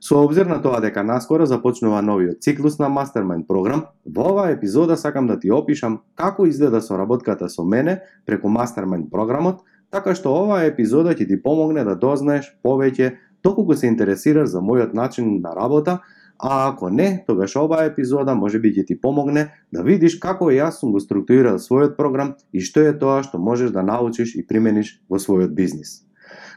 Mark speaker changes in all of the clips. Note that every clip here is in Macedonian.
Speaker 1: Со обзир на тоа дека наскоро започнува новиот циклус на Mastermind програм, во оваа епизода сакам да ти опишам како изгледа соработката со мене преку Mastermind програмот, така што оваа епизода ќе ти помогне да дознаеш повеќе доколку се интересираш за мојот начин на работа, а ако не, тогаш оваа епизода може би ќе ти помогне да видиш како јас сум го структурирал својот програм и што е тоа што можеш да научиш и примениш во својот бизнис.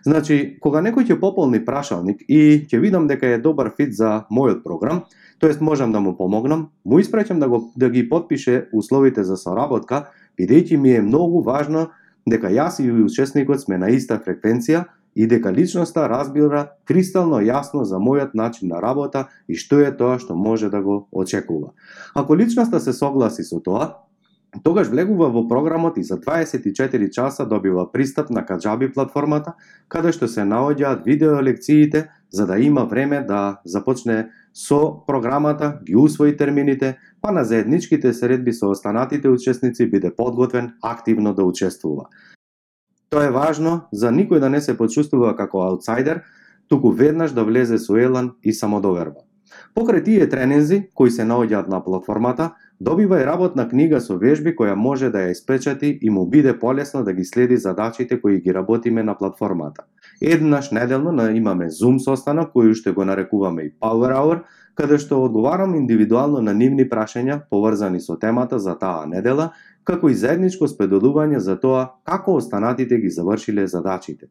Speaker 1: Значи, кога некој ќе пополни прашалник и ќе видам дека е добар фит за мојот програм, тоест можам да му помогнам, му испраќам да, го, да ги подпише условите за соработка, бидејќи ми е многу важно дека јас и учесникот сме на иста фреквенција и дека личноста разбира кристално јасно за мојот начин на работа и што е тоа што може да го очекува. Ако личноста се согласи со тоа, Тогаш влегува во програмот и за 24 часа добива пристап на Каджаби платформата, каде што се наоѓаат видео лекциите за да има време да започне со програмата, ги усвои термините, па на заедничките средби со останатите учесници биде подготвен активно да учествува. Тоа е важно за никој да не се почувствува како аутсайдер, туку веднаш да влезе со елан и самодоверба. Покрај тие тренинзи кои се наоѓаат на платформата, Добива и работна книга со вежби која може да ја испечати и му биде полесно да ги следи задачите кои ги работиме на платформата. Еднаш неделно на имаме Zoom состанок кој уште го нарекуваме и Power Hour, каде што одговарам индивидуално на нивни прашања поврзани со темата за таа недела, како и заедничко спедодување за тоа како останатите ги завршиле задачите.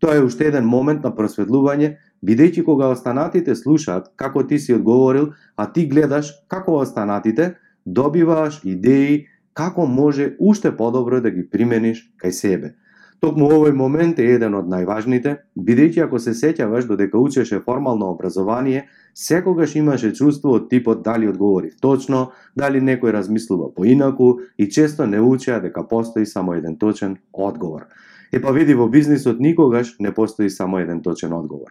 Speaker 1: Тоа е уште еден момент на просветлување, бидејќи кога останатите слушаат како ти си одговорил, а ти гледаш како останатите, добиваш идеи како може уште подобро да ги примениш кај себе. Токму овој момент е еден од најважните, бидејќи ако се сеќаваш додека учеше формално образование, секогаш имаше чувство од типот дали одговори точно, дали некој размислува поинаку и често не учеа дека постои само еден точен одговор. Е па види во бизнисот никогаш не постои само еден точен одговор.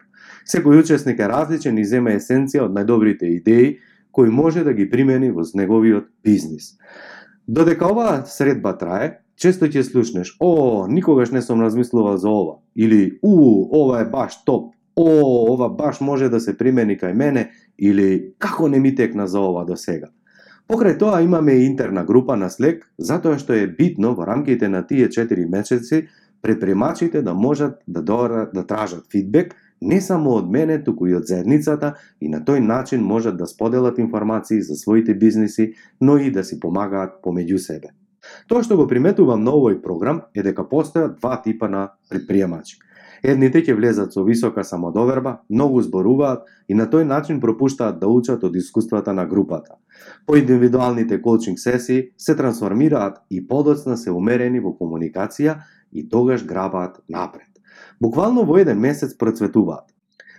Speaker 1: Секој учесник е различен и зема есенција од најдобрите идеи кои може да ги примени во неговиот бизнис. Додека оваа средба трае, често ќе слушнеш, о, никогаш не сум размислувал за ова, или, у, ова е баш топ, о, ова баш може да се примени кај мене, или, како не ми текна за ова до сега. Покрај тоа имаме и интерна група на Slack, затоа што е битно во рамките на тие 4 месеци предприемачите да можат да, да тражат фидбек не само од мене, туку и од заедницата и на тој начин можат да споделат информации за своите бизниси, но и да си помагаат помеѓу себе. Тоа што го приметувам на овој програм е дека постојат два типа на предприемачи. Едните ќе влезат со висока самодоверба, многу зборуваат и на тој начин пропуштаат да учат од искуствата на групата. По индивидуалните коучинг сесии се трансформираат и подоцна се умерени во комуникација и тогаш грабаат напред. Буквално во еден месец процветуваат.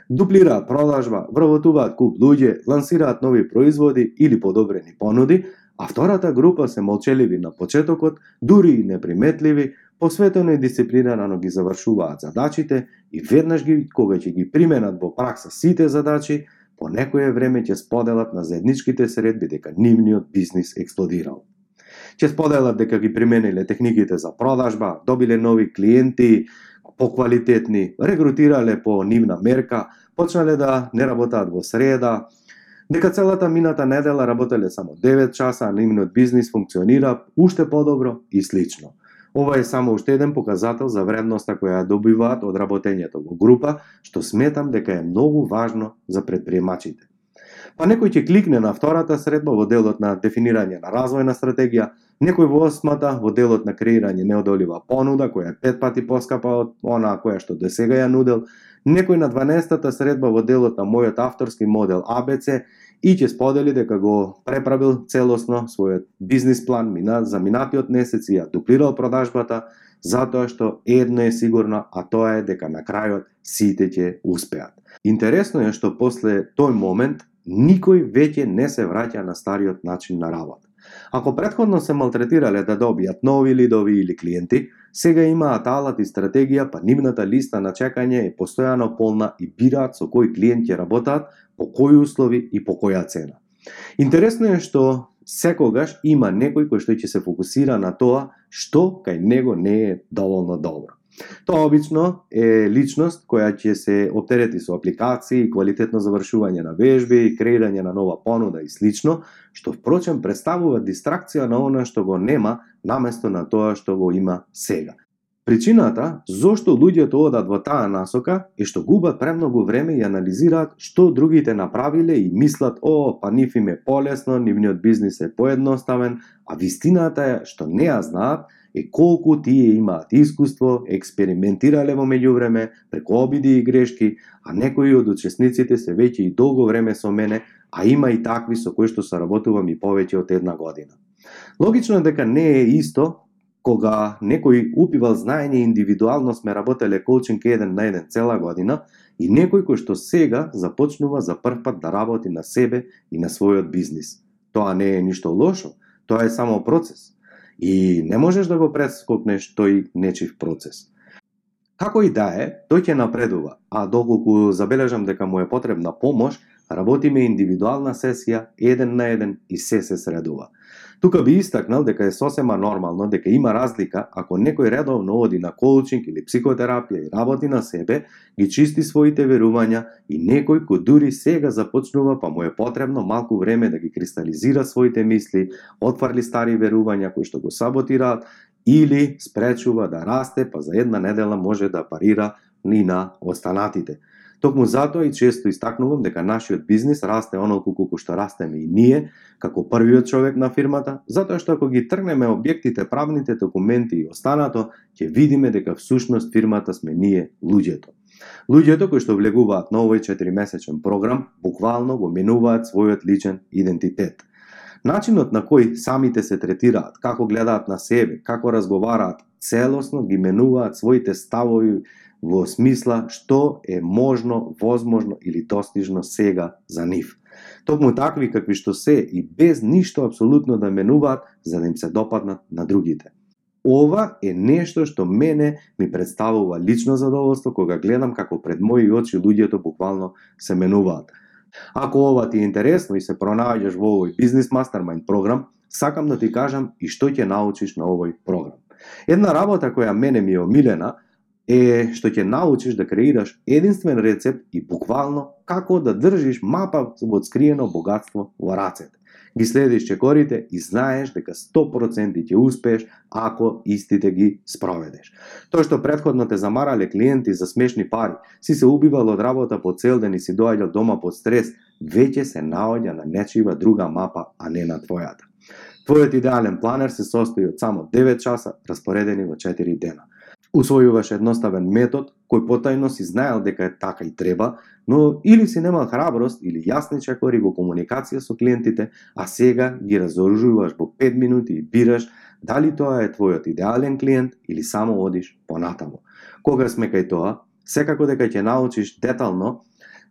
Speaker 1: Дуплираат продажба, вработуваат куп луѓе, лансираат нови производи или подобрени понуди, а втората група се молчеливи на почетокот, дури и неприметливи, посветено и дисциплинирано ги завршуваат задачите и веднаш ги, кога ќе ги применат во пракса сите задачи, по некое време ќе споделат на заедничките средби дека нивниот бизнис експлодирал. Ќе споделат дека ги примениле техниките за продажба, добиле нови клиенти, поквалитетни, регрутирале по нивна мерка, почнале да не работаат во среда, дека целата мината недела работеле само 9 часа, а нивниот бизнис функционира уште подобро и слично. Ова е само уште еден показател за вредноста која ја добиваат од работењето во група, што сметам дека е многу важно за предприемачите. Па некој ќе кликне на втората средба во делот на дефинирање на развојна стратегија, некој во осмата во делот на креирање неодолива понуда, која е пет пати поскапа од онаа која што до сега ја нудел, некој на 12-та средба во делот на мојот авторски модел ABC и ќе сподели дека го преправил целосно својот бизнис план мина, за минатиот месец и ја дуплирал продажбата, затоа што едно е сигурно, а тоа е дека на крајот сите ќе успеат. Интересно е што после тој момент никој веќе не се враќа на стариот начин на работа. Ако предходно се малтретирале да добијат нови лидови или клиенти, сега имаат алат и стратегија, па нивната листа на чекање е постојано полна и бираат со кој клиент ќе работат, по кои услови и по која цена. Интересно е што секогаш има некој кој што ќе се фокусира на тоа што кај него не е доволно добро. Тоа обично е личност која ќе се оптерети со апликации, квалитетно завршување на вежби, креирање на нова понуда и слично, што впрочем представува дистракција на она што го нема наместо на тоа што го има сега. Причината зошто луѓето одат во таа насока е што губат премногу време и анализираат што другите направиле и мислат, о, па нив им е полесно, нивниот бизнис е поедноставен, а вистината е што не ја знаат е колку тие имаат искуство, експериментирале во меѓувреме, преку обиди и грешки, а некои од учесниците се веќе и долго време со мене, а има и такви со кои што соработувам и повеќе од една година. Логично е дека не е исто кога некој упивал знаење индивидуално сме работеле коучинг еден на еден цела година и некој кој што сега започнува за прв пат да работи на себе и на својот бизнис. Тоа не е ништо лошо, тоа е само процес. И не можеш да го прескокнеш тој нечив процес. Како и да е, тој ќе напредува, а доколку забележам дека му е потребна помош, работиме индивидуална сесија, еден на еден и се се средува. Тука би истакнал дека е сосема нормално дека има разлика ако некој редовно оди на коучинг или психотерапија и работи на себе, ги чисти своите верувања и некој кој дури сега започнува па му е потребно малку време да ги кристализира своите мисли, отварли стари верувања кои што го саботираат или спречува да расте, па за една недела може да парира ни на останатите. Токму затоа и често истакнувам дека нашиот бизнис расте онолку колку што растеме и ние, како првиот човек на фирмата, затоа што ако ги тргнеме објектите, правните документи и останато, ќе видиме дека всушност фирмата сме ние, луѓето. Луѓето кои што влегуваат на овој 4-месечен програм, буквално го менуваат својот личен идентитет. Начинот на кој самите се третираат, како гледаат на себе, како разговараат, целосно ги менуваат своите ставови во смисла што е можно, возможно или достижно сега за нив. Токму такви какви што се и без ништо апсолутно да менуваат за да им се допаднат на другите. Ова е нешто што мене ми представува лично задоволство кога гледам како пред мои очи луѓето буквално се менуваат. Ако ова ти е интересно и се пронаоѓаш во овој бизнес Mastermind програм, сакам да ти кажам и што ќе научиш на овој програм. Една работа која мене ми е омилена е што ќе научиш да креираш единствен рецепт и буквално како да држиш мапа во скриено богатство во рацете. Ги следиш чекорите и знаеш дека 100% ќе успееш ако истите ги спроведеш. Тоа што предходно те замарале клиенти за смешни пари, си се убивал од работа по цел да ден и си доаѓал дома под стрес, веќе се наоѓа на нечива друга мапа, а не на твојата. Твојот идеален планер се состои од само 9 часа распоредени во 4 дена усвојуваш едноставен метод кој потајно си знаел дека е така и треба, но или си немал храброст или јасни чекори во комуникација со клиентите, а сега ги разоружуваш во 5 минути и бираш дали тоа е твојот идеален клиент или само одиш понатаму. Кога сме кај тоа, секако дека ќе научиш детално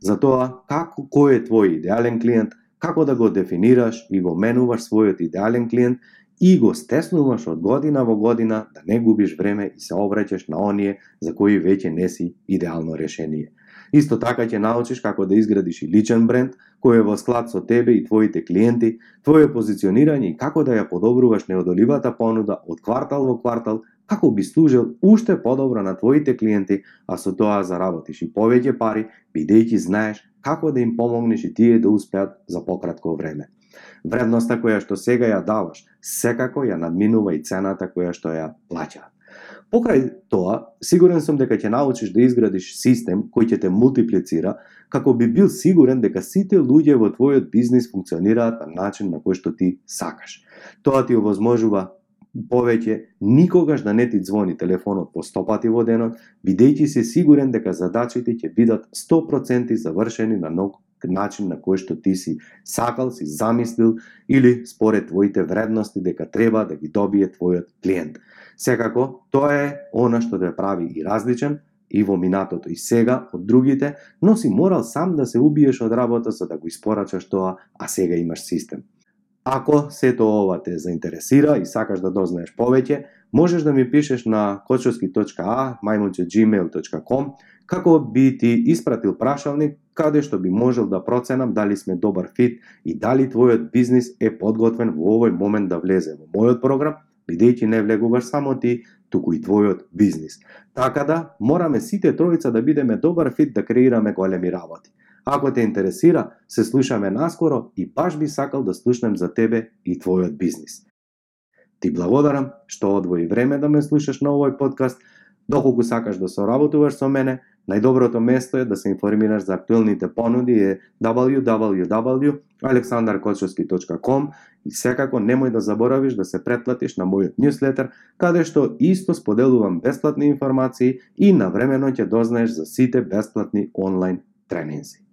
Speaker 1: за тоа како кој е твој идеален клиент, како да го дефинираш и го менуваш својот идеален клиент и го стеснуваш од година во година да не губиш време и се обраќаш на оние за кои веќе не си идеално решение. Исто така ќе научиш како да изградиш и личен бренд кој е во склад со тебе и твоите клиенти, твое позиционирање и како да ја подобруваш неодоливата понуда од квартал во квартал, како би служил уште подобро на твоите клиенти, а со тоа заработиш и повеќе пари, бидејќи знаеш како да им помогнеш и тие да успеат за пократко време. Вредноста која што сега ја даваш, секако ја надминува и цената која што ја плаќаат. Покрај тоа, сигурен сум дека ќе научиш да изградиш систем кој ќе те мултиплицира, како би бил сигурен дека сите луѓе во твојот бизнис функционираат на начин на кој што ти сакаш. Тоа ти овозможува повеќе никогаш да не ти звони телефонот по 100 пати во денот, бидејќи се сигурен дека задачите ќе бидат 100% завршени на ног начин на кој што ти си сакал, си замислил или според твоите вредности дека треба да ги добие твојот клиент. Секако, тоа е она што те прави и различен и во минатото и сега од другите, но си морал сам да се убиеш од работа за да го испорачаш тоа, а сега имаш систем. Ако сето ова те заинтересира и сакаш да дознаеш повеќе, можеш да ми пишеш на kočovski.a како би ти испратил прашалник каде што би можел да проценам дали сме добар фит и дали твојот бизнис е подготвен во овој момент да влезе во мојот програм, бидејќи не влегуваш само ти, туку и твојот бизнис. Така да, мораме сите тројца да бидеме добар фит да креираме големи работи. Ако те интересира, се слушаме наскоро и баш би сакал да слушнем за тебе и твојот бизнис. Ти благодарам што одвои време да ме слушаш на овој подкаст. Доколку сакаш да соработуваш со мене, најдоброто место е да се информираш за актуелните понуди е www.aleksandarkočovski.com и секако немој да заборавиш да се претплатиш на мојот ньюслетер, каде што исто споделувам бесплатни информации и навремено ќе дознаеш за сите бесплатни онлайн тренинзи.